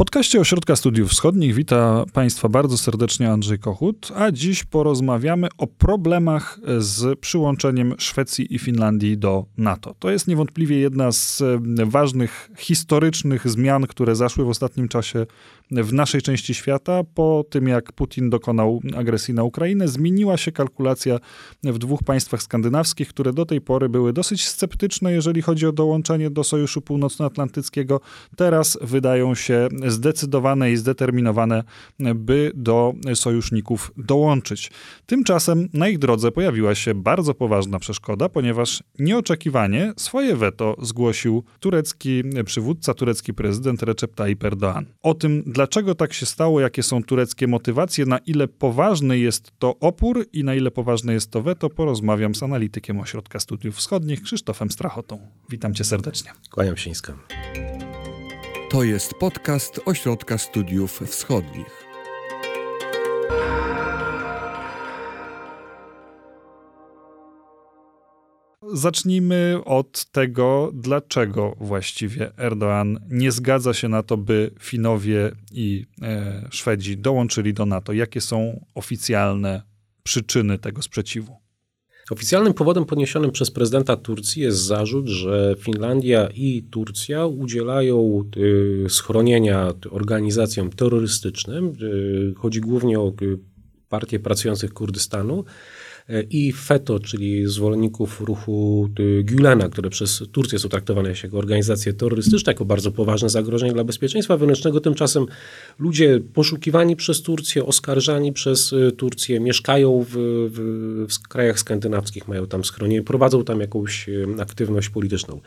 podcaście Ośrodka Studiów Wschodnich wita Państwa bardzo serdecznie Andrzej Kochut, a dziś porozmawiamy o problemach z przyłączeniem Szwecji i Finlandii do NATO. To jest niewątpliwie jedna z ważnych historycznych zmian, które zaszły w ostatnim czasie w naszej części świata. Po tym, jak Putin dokonał agresji na Ukrainę, zmieniła się kalkulacja w dwóch państwach skandynawskich, które do tej pory były dosyć sceptyczne, jeżeli chodzi o dołączenie do Sojuszu Północnoatlantyckiego. Teraz wydają się zdecydowane i zdeterminowane, by do sojuszników dołączyć. Tymczasem na ich drodze pojawiła się bardzo poważna przeszkoda, ponieważ nieoczekiwanie swoje weto zgłosił turecki przywódca, turecki prezydent Recep Tayyip Erdoğan. O tym, dlaczego tak się stało, jakie są tureckie motywacje, na ile poważny jest to opór i na ile poważne jest to weto, porozmawiam z analitykiem Ośrodka Studiów Wschodnich Krzysztofem Strachotą. Witam cię serdecznie. Kłaniam się nisko. To jest podcast Ośrodka Studiów Wschodnich. Zacznijmy od tego, dlaczego właściwie Erdoğan nie zgadza się na to, by Finowie i e, Szwedzi dołączyli do NATO. Jakie są oficjalne przyczyny tego sprzeciwu? Oficjalnym powodem podniesionym przez prezydenta Turcji jest zarzut, że Finlandia i Turcja udzielają y, schronienia organizacjom terrorystycznym. Y, chodzi głównie o y, partię pracujących Kurdystanu i FETO, czyli zwolenników ruchu Gülena, które przez Turcję są traktowane jako organizacje terrorystyczne, jako bardzo poważne zagrożenie dla bezpieczeństwa wewnętrznego. Tymczasem ludzie poszukiwani przez Turcję, oskarżani przez y, Turcję, mieszkają w, w, w krajach skandynawskich, mają tam schronienie, prowadzą tam jakąś y, aktywność polityczną.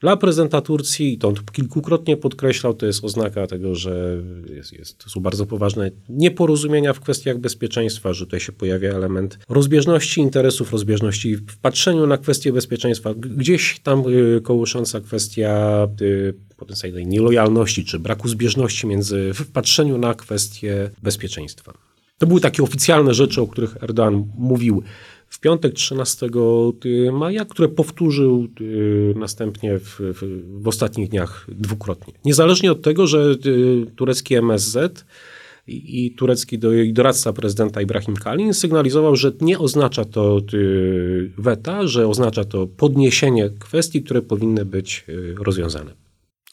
Dla prezydenta Turcji, to on kilkukrotnie podkreślał, to jest oznaka tego, że jest, jest, to są bardzo poważne nieporozumienia w kwestiach bezpieczeństwa, że tutaj się pojawia element rozbieżności interesów, rozbieżności w patrzeniu na kwestie bezpieczeństwa. Gdzieś tam y, kołysząca kwestia y, potencjalnej nielojalności czy braku zbieżności między w patrzeniu na kwestie bezpieczeństwa. To były takie oficjalne rzeczy, o których Erdogan mówił w piątek 13 maja, które powtórzył y, następnie w, w, w ostatnich dniach dwukrotnie. Niezależnie od tego, że y, turecki MSZ i turecki doradca prezydenta Ibrahim Kalin sygnalizował, że nie oznacza to y, weta, że oznacza to podniesienie kwestii, które powinny być rozwiązane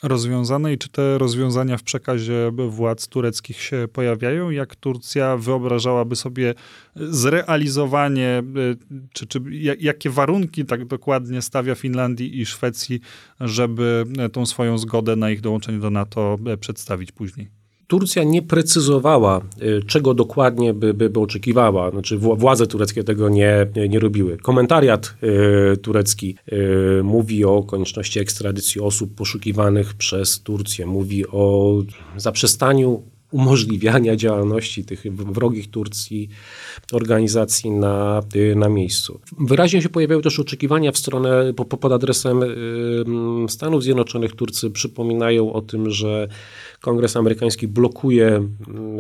rozwiązane i czy te rozwiązania w przekazie władz tureckich się pojawiają? Jak Turcja wyobrażałaby sobie zrealizowanie, y, czy, czy jakie warunki tak dokładnie stawia Finlandii i Szwecji, żeby tą swoją zgodę na ich dołączenie do NATO przedstawić później? Turcja nie precyzowała, y, czego dokładnie by, by, by oczekiwała. Znaczy władze tureckie tego nie, nie robiły. Komentariat y, turecki y, mówi o konieczności ekstradycji osób poszukiwanych przez Turcję. Mówi o zaprzestaniu umożliwiania działalności tych wrogich Turcji organizacji na, na miejscu. Wyraźnie się pojawiały też oczekiwania w stronę, po, pod adresem Stanów Zjednoczonych. Turcy przypominają o tym, że Kongres amerykański blokuje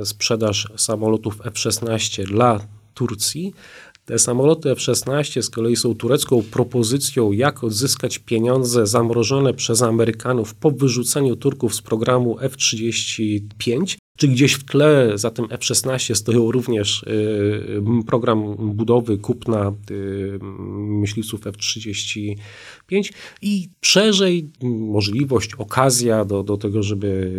sprzedaż samolotów F-16 dla Turcji, te samoloty F-16 z kolei są turecką propozycją, jak odzyskać pieniądze zamrożone przez Amerykanów po wyrzuceniu Turków z programu F-35. Czy gdzieś w tle za tym F-16 stoją również y, program budowy, kupna y, myśliwców F-35 i szerzej możliwość, okazja do, do tego, żeby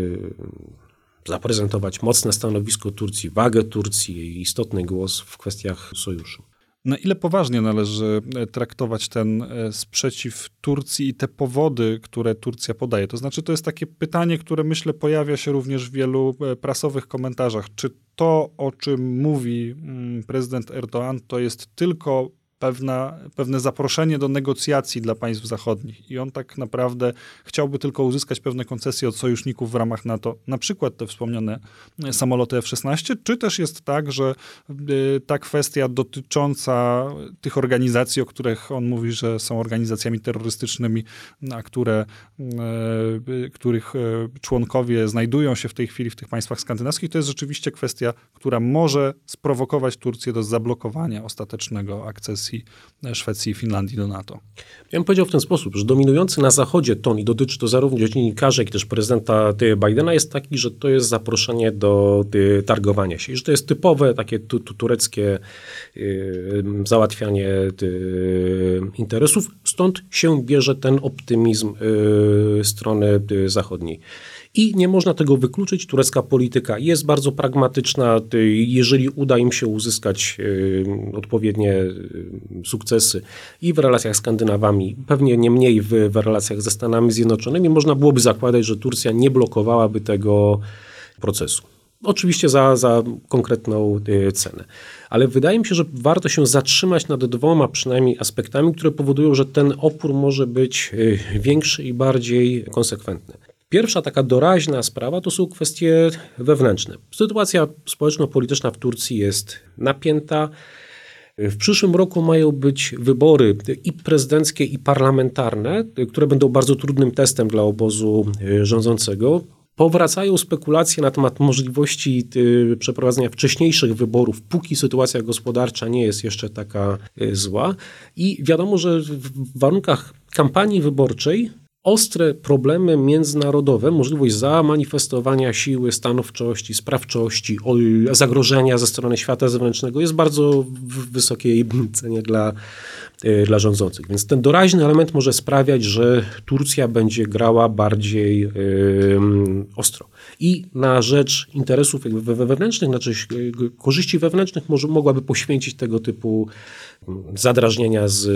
zaprezentować mocne stanowisko Turcji, wagę Turcji, istotny głos w kwestiach sojuszu. Na ile poważnie należy e, traktować ten e, sprzeciw Turcji i te powody, które Turcja podaje? To znaczy, to jest takie pytanie, które myślę pojawia się również w wielu e, prasowych komentarzach. Czy to, o czym mówi mm, prezydent Erdoğan, to jest tylko pewna, pewne zaproszenie do negocjacji dla państw zachodnich. I on tak naprawdę chciałby tylko uzyskać pewne koncesje od sojuszników w ramach NATO, na przykład te wspomniane samoloty F-16, czy też jest tak, że y, ta kwestia dotycząca tych organizacji, o których on mówi, że są organizacjami terrorystycznymi, a które, y, których członkowie znajdują się w tej chwili w tych państwach skandynawskich, to jest rzeczywiście kwestia, która może sprowokować Turcję do zablokowania ostatecznego akcesji akcesji Szwecji i Finlandii do NATO? Ja bym powiedział w ten sposób, że dominujący na Zachodzie ton i dotyczy to zarówno dziennikarzy, jak i też prezydenta Bidena jest taki, że to jest zaproszenie do targowania się i że to jest typowe takie tu, tu, tureckie y, załatwianie interesów. Stąd się bierze ten optymizm strony zachodniej. I nie można tego wykluczyć. Turecka polityka jest bardzo pragmatyczna. Jeżeli uda im się uzyskać odpowiednie sukcesy i w relacjach z Skandynawami, pewnie nie mniej w, w relacjach ze Stanami Zjednoczonymi, można byłoby zakładać, że Turcja nie blokowałaby tego procesu. Oczywiście za, za konkretną e, cenę. Ale wydaje mi się, że warto się zatrzymać nad dwoma przynajmniej aspektami, które powodują, że ten opór może być e, większy i bardziej konsekwentny. Pierwsza taka doraźna sprawa to są kwestie wewnętrzne. Sytuacja społeczno-polityczna w Turcji jest napięta. W przyszłym roku mają być wybory i prezydenckie, i parlamentarne, które będą bardzo trudnym testem dla obozu e, rządzącego. Powracają spekulacje na temat możliwości e, przeprowadzenia wcześniejszych wyborów, póki sytuacja gospodarcza nie jest jeszcze taka e, zła. I wiadomo, że w warunkach kampanii wyborczej ostre problemy międzynarodowe, możliwość zamanifestowania siły, stanowczości, sprawczości, zagrożenia ze strony świata zewnętrznego jest bardzo w wysokiej cenie dla, dla rządzących. Więc ten doraźny element może sprawiać, że Turcja będzie grała bardziej yy, ostro. I na rzecz interesów wewnętrznych, znaczy korzyści wewnętrznych może, mogłaby poświęcić tego typu zadrażnienia z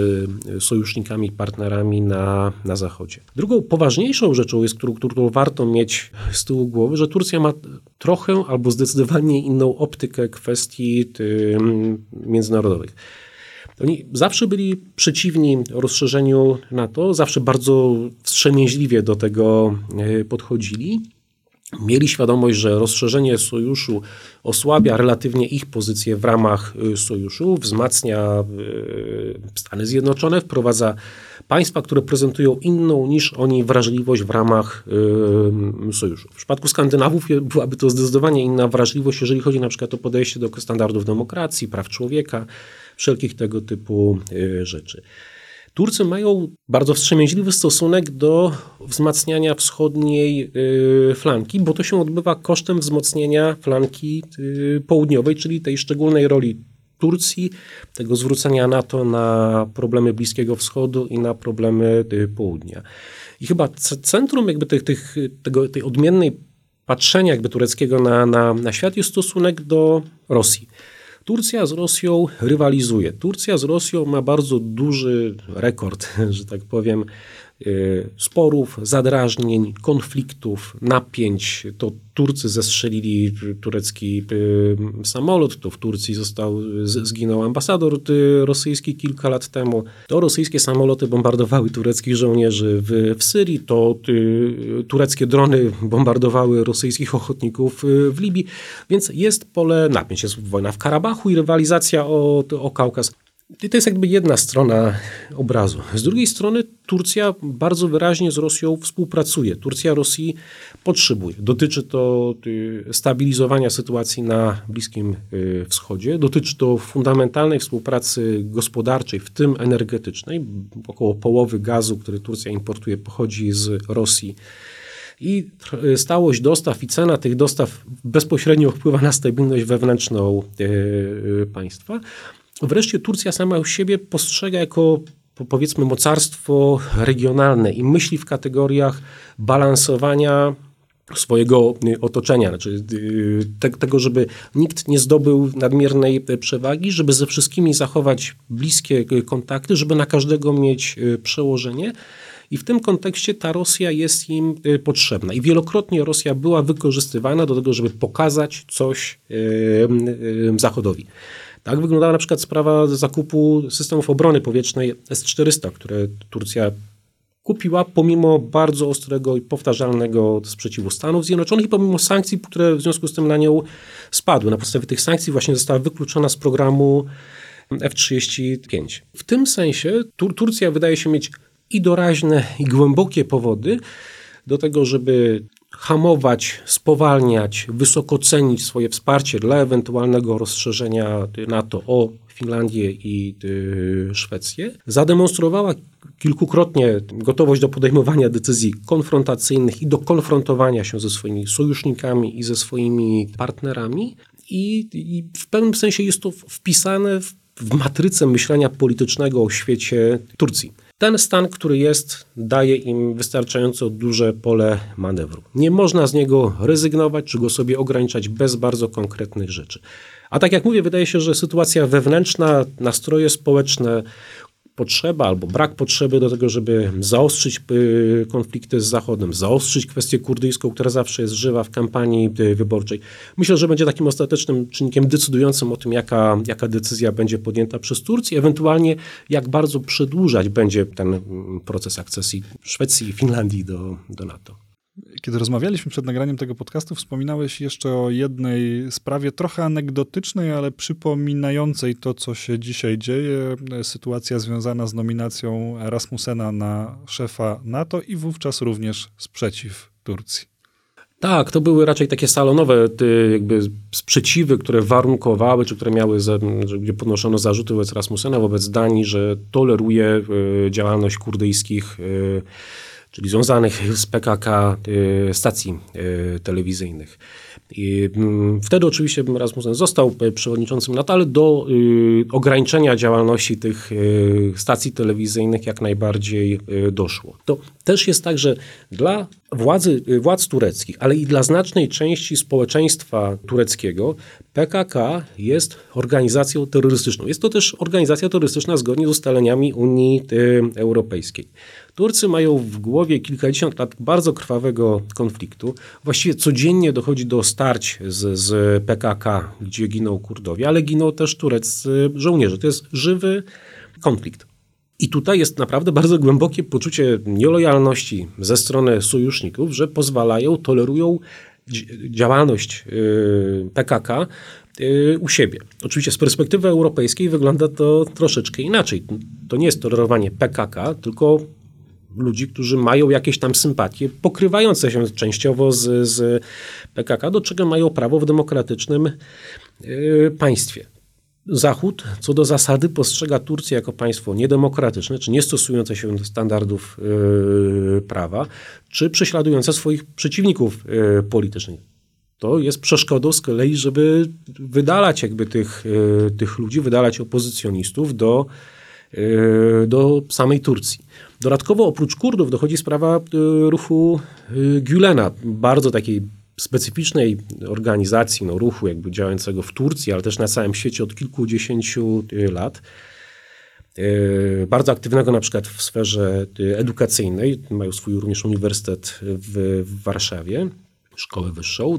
sojusznikami, partnerami na, na Zachodzie. Drugą poważniejszą rzeczą jest, którą, którą warto mieć z tyłu głowy, że Turcja ma trochę albo zdecydowanie inną optykę kwestii międzynarodowych. Oni zawsze byli przeciwni rozszerzeniu NATO, zawsze bardzo wstrzemięźliwie do tego e, podchodzili mieli świadomość, że rozszerzenie sojuszu osłabia relatywnie ich pozycję w ramach y, sojuszu, wzmacnia y, Stany Zjednoczone, wprowadza państwa, które prezentują inną niż oni wrażliwość w ramach sojuszu. W przypadku Skandynawów byłaby to zdecydowanie inna wrażliwość, jeżeli chodzi na przykład o podejście do standardów demokracji, praw człowieka, wszelkich tego typu rzeczy. Turcy mają bardzo wstrzemięźliwy stosunek do wzmacniania wschodniej y, flanki, bo to się odbywa kosztem wzmocnienia flanki y, południowej, czyli tej szczególnej roli Turcji, tego zwrócenia NATO na problemy Bliskiego Wschodu i na problemy y, południa. I chyba centrum jakby tych, tych, tego, tej odmiennej patrzenia jakby tureckiego na, na, na świat jest stosunek do Rosji. Turcja z Rosją rywalizuje. Turcja z Rosją ma bardzo duży rekord, że tak powiem, sporów, zadrażnień, konfliktów, napięć. To Turcy zestrzelili turecki y, samolot, to w Turcji został, zginął ambasador y, rosyjski kilka lat temu. To rosyjskie samoloty bombardowały tureckich żołnierzy w, w Syrii, to y, tureckie drony bombardowały rosyjskich ochotników w Libii, więc jest pole napięć. Jest wojna w Karabachu i rywalizacja o, o Kaukaz. I to jest jakby jedna strona obrazu. Z drugiej strony Turcja bardzo wyraźnie z Rosją współpracuje. Turcja Rosji potrzebuje. Dotyczy to y, stabilizowania sytuacji na Bliskim y, Wschodzie, dotyczy to fundamentalnej współpracy gospodarczej, w tym energetycznej. Około połowy gazu, który Turcja importuje, pochodzi z Rosji. I stałość dostaw i cena tych dostaw bezpośrednio wpływa na stabilność wewnętrzną y, państwa. Wreszcie Turcja sama siebie postrzega jako powiedzmy mocarstwo regionalne i myśli w kategoriach balansowania swojego otoczenia, znaczy y, te, tego, żeby nikt nie zdobył nadmiernej przewagi, żeby ze wszystkimi zachować bliskie kontakty, żeby na każdego mieć y, przełożenie. I w tym kontekście ta Rosja jest im y, potrzebna. I wielokrotnie Rosja była wykorzystywana do tego, żeby pokazać coś Zachodowi. Tak wyglądała na przykład sprawa zakupu systemów obrony powietrznej S-400, które Turcja kupiła pomimo bardzo ostrego i powtarzalnego sprzeciwu Stanów Zjednoczonych i pomimo sankcji, które w związku z tym na nią spadły. Na podstawie tych sankcji właśnie została wykluczona z programu F-35. W tym sensie Tur Turcja wydaje się mieć i doraźne, i głębokie powody do tego, żeby hamować, spowalniać, wysoko cenić swoje wsparcie dla ewentualnego rozszerzenia NATO o Finlandię i Szwecję, zademonstrowała kilkukrotnie gotowość do podejmowania decyzji konfrontacyjnych i do konfrontowania się ze swoimi sojusznikami i ze swoimi partnerami. I, i w pewnym sensie jest to wpisane w, w matrycę myślenia politycznego o świecie Turcji. Ten stan, który jest, daje im wystarczająco duże pole manewru. Nie można z niego rezygnować, czy go sobie ograniczać bez bardzo konkretnych rzeczy. A tak jak mówię, wydaje się, że sytuacja wewnętrzna, nastroje społeczne, potrzeba albo brak potrzeby do tego, żeby zaostrzyć y, konflikty z Zachodem, zaostrzyć kwestię kurdyjską, która zawsze jest żywa w kampanii y, wyborczej. Myślę, że będzie takim ostatecznym czynnikiem decydującym o tym, jaka, jaka decyzja będzie podjęta przez Turcję, ewentualnie jak bardzo przedłużać będzie ten mm, proces akcesji Szwecji i Finlandii do, do NATO. Kiedy rozmawialiśmy przed nagraniem tego podcastu, wspominałeś jeszcze o jednej sprawie trochę anegdotycznej, ale przypominającej to, co się dzisiaj dzieje. Sytuacja związana z nominacją Rasmusena na szefa NATO i wówczas również sprzeciw Turcji. Tak, to były raczej takie salonowe jakby sprzeciwy, które warunkowały, czy które miały, gdzie podnoszono zarzuty wobec Rasmusena, wobec Danii, że toleruje y, działalność kurdyjskich y, czyli związanych z PKK y, stacji y, telewizyjnych. I mm, wtedy oczywiście Rasmussen został e, przewodniczącym NATO, ale do y, ograniczenia działalności tych stacji telewizyjnych jak najbardziej doszło. To też jest tak, że dla władzy, władz tureckich, ale i dla znacznej części społeczeństwa tureckiego PKK jest organizacją terrorystyczną. Jest to też organizacja terrorystyczna zgodnie z ustaleniami Unii Europejskiej. Turcy mają w głowie kilkadziesiąt lat bardzo krwawego konfliktu. Właściwie codziennie dochodzi do starć z, z PKK, gdzie giną Kurdowie, ale giną też tureccy żołnierze. To jest żywy konflikt. I tutaj jest naprawdę bardzo głębokie poczucie nielojalności ze strony sojuszników, że pozwalają, tolerują działalność y, PKK y, u siebie. Oczywiście z perspektywy europejskiej wygląda to troszeczkę inaczej. To nie jest tolerowanie PKK, tylko ludzi, którzy mają jakieś tam sympatie, pokrywające się częściowo z, z PKK, do czego mają prawo w demokratycznym y, państwie. Zachód co do zasady postrzega Turcję jako państwo niedemokratyczne, czy nie stosujące się do standardów y, prawa, czy prześladujące swoich przeciwników y, politycznych. To jest przeszkodą z kolei, żeby wydalać jakby tych, tych ludzi, wydalać opozycjonistów do, do samej Turcji. Dodatkowo oprócz Kurdów dochodzi sprawa ruchu Gülena, bardzo takiej specyficznej organizacji, no, ruchu jakby działającego w Turcji, ale też na całym świecie od kilkudziesięciu y, lat. Bardzo aktywnego na przykład w sferze edukacyjnej. Mają swój również uniwersytet w, w Warszawie, szkołę wyższą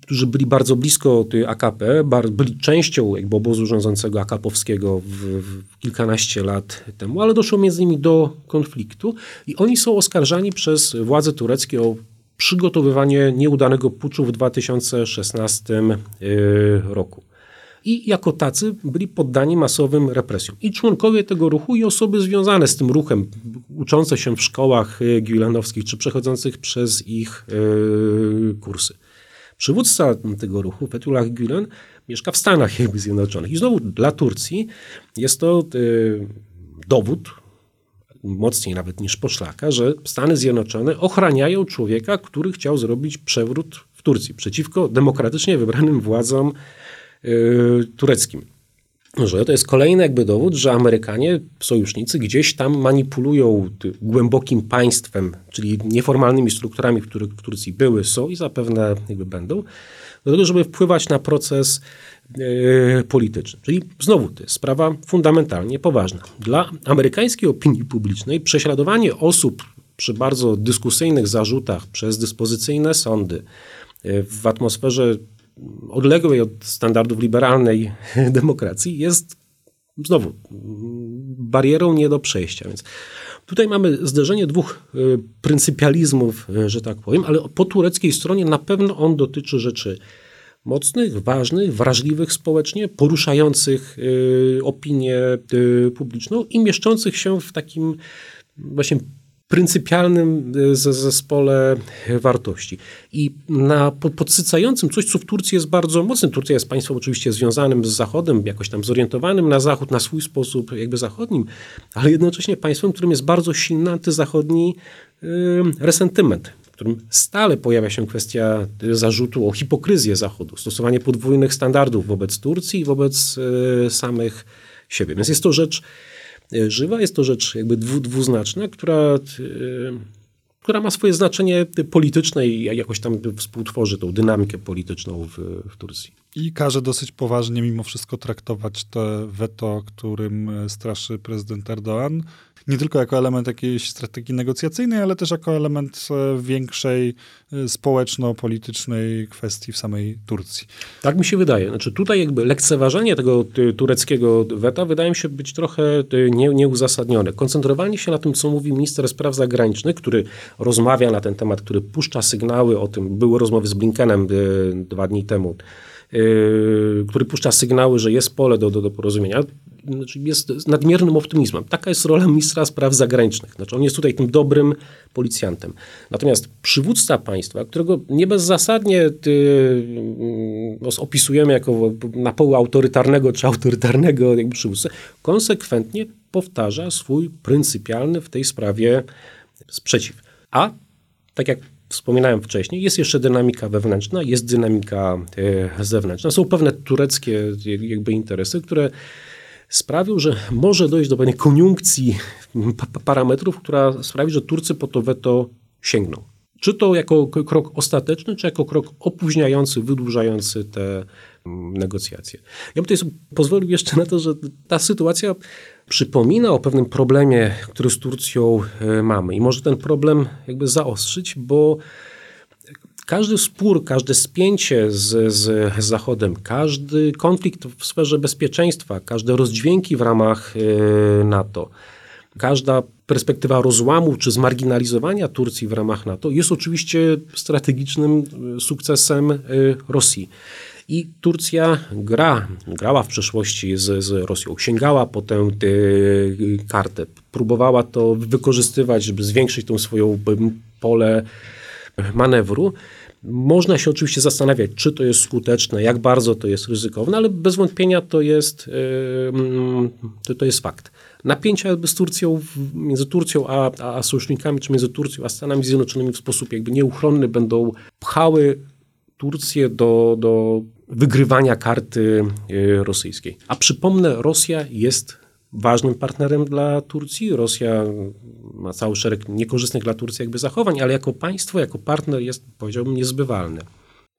którzy byli bardzo blisko AKP, byli częścią jakby obozu rządzącego akapowskiego w, w, kilkanaście lat temu, ale doszło między nimi do konfliktu i oni są oskarżani przez władze tureckie o przygotowywanie nieudanego puczu w 2016 y, roku. I jako tacy byli poddani masowym represjom. I członkowie tego ruchu, i osoby związane z tym ruchem, uczące się w szkołach y, gilanowskich, czy przechodzących przez ich y, kursy. Przywódca tego ruchu, Fethullah Gülen, mieszka w Stanach Zjednoczonych. I znowu dla Turcji jest to dowód, mocniej nawet niż poszlaka, że Stany Zjednoczone ochraniają człowieka, który chciał zrobić przewrót w Turcji przeciwko demokratycznie wybranym władzom y, tureckim że to jest kolejny jakby dowód, że Amerykanie, sojusznicy gdzieś tam manipulują głębokim państwem, czyli nieformalnymi strukturami, które w Turcji były, są i zapewne jakby będą, do tego, żeby wpływać na proces yy, polityczny. Czyli znowu to jest sprawa fundamentalnie poważna. Dla amerykańskiej opinii publicznej prześladowanie osób przy bardzo dyskusyjnych zarzutach przez dyspozycyjne sądy e, w atmosferze odległej od standardów liberalnej demokracji jest znowu barierą nie do przejścia. Więc tutaj mamy zderzenie dwóch e, pryncypializmów, e, że tak powiem, ale po tureckiej stronie na pewno on dotyczy rzeczy mocnych, ważnych, wrażliwych społecznie, poruszających e, opinię publiczną i mieszczących się w takim właśnie pryncypialnym zespole wartości. I na podsycającym coś, co w Turcji jest bardzo mocne. Turcja jest państwem oczywiście związanym z Zachodem, jakoś tam zorientowanym na Zachód, na swój sposób jakby zachodnim, ale jednocześnie państwem, którym jest bardzo silny antyzachodni resentyment w którym stale pojawia się kwestia zarzutu o hipokryzję Zachodu, stosowanie podwójnych standardów wobec Turcji i wobec y, samych siebie. Więc jest to rzecz y, żywa, jest to rzecz jakby dwu, dwuznaczna, która, y, która ma swoje znaczenie polityczne i jakoś tam współtworzy tą dynamikę polityczną w, w Turcji. I każe dosyć poważnie mimo wszystko traktować to weto, którym straszy prezydent Erdoğan, nie tylko jako element jakiejś strategii negocjacyjnej, ale też jako element e, większej e, społeczno-politycznej kwestii w samej Turcji. Tak mi się wydaje. Znaczy tutaj jakby lekceważenie tego tureckiego weta wydaje mi się być trochę e, nie, nieuzasadnione. Koncentrowanie się na tym, co mówi minister spraw zagranicznych, który rozmawia na ten temat, który puszcza sygnały o tym, były rozmowy z Blinkenem dwa dni temu, który puszcza sygnały, że jest pole do, do, do porozumienia znaczy jest nadmiernym optymizmem. Taka jest rola ministra spraw zagranicznych. Znaczy on jest tutaj tym dobrym policjantem. Natomiast przywódca państwa, którego nie bezzasadnie ty, no, opisujemy jako na poły autorytarnego czy autorytarnego jakby przywódcę, konsekwentnie powtarza swój pryncypialny w tej sprawie sprzeciw. A tak jak wspominałem wcześniej, jest jeszcze dynamika wewnętrzna, jest dynamika e, zewnętrzna. Są pewne tureckie jakby interesy, które sprawił, że może dojść do pewnej koniunkcji parametrów, która sprawi, że Turcy po to weto sięgną. Czy to jako krok ostateczny, czy jako krok opóźniający, wydłużający te negocjacje. Ja bym tutaj pozwolił jeszcze na to, że ta sytuacja przypomina o pewnym problemie, który z Turcją e, mamy i może ten problem jakby zaostrzyć, bo każdy spór, każde spięcie z, z Zachodem, każdy konflikt w sferze bezpieczeństwa, każde rozdźwięki w ramach e, NATO, każda perspektywa rozłamu czy zmarginalizowania Turcji w ramach NATO jest oczywiście strategicznym e, sukcesem e, Rosji. I Turcja gra, grała w przeszłości z, z Rosją, sięgała po tę kartę, próbowała to wykorzystywać, żeby zwiększyć tą swoją pole manewru. Można się oczywiście zastanawiać, czy to jest skuteczne, jak bardzo to jest ryzykowne, ale bez wątpienia to jest, to, to jest fakt. Napięcia z Turcją, między Turcją a, a sojusznikami, czy między Turcją a Stanami Zjednoczonymi w sposób jakby nieuchronny będą pchały Turcję do, do wygrywania karty e, rosyjskiej. A przypomnę, Rosja jest ważnym partnerem dla Turcji. Rosja ma cały szereg niekorzystnych dla Turcji jakby zachowań, ale jako państwo, jako partner jest, powiedziałbym, niezbywalny.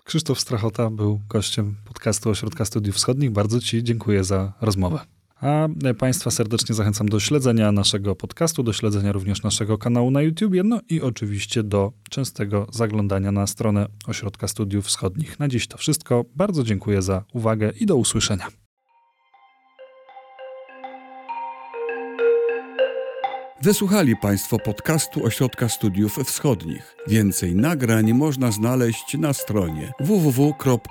Krzysztof Strachota był gościem podcastu Ośrodka Studiów Wschodnich. Bardzo Ci dziękuję za rozmowę. A Państwa serdecznie zachęcam do śledzenia naszego podcastu, do śledzenia również naszego kanału na YouTube, no i oczywiście do częstego zaglądania na stronę Ośrodka Studiów Wschodnich. Na dziś to wszystko. Bardzo dziękuję za uwagę i do usłyszenia. Wysłuchali Państwo podcastu Ośrodka Studiów Wschodnich. Więcej nagrań można znaleźć na stronie www.osw.waw.pl.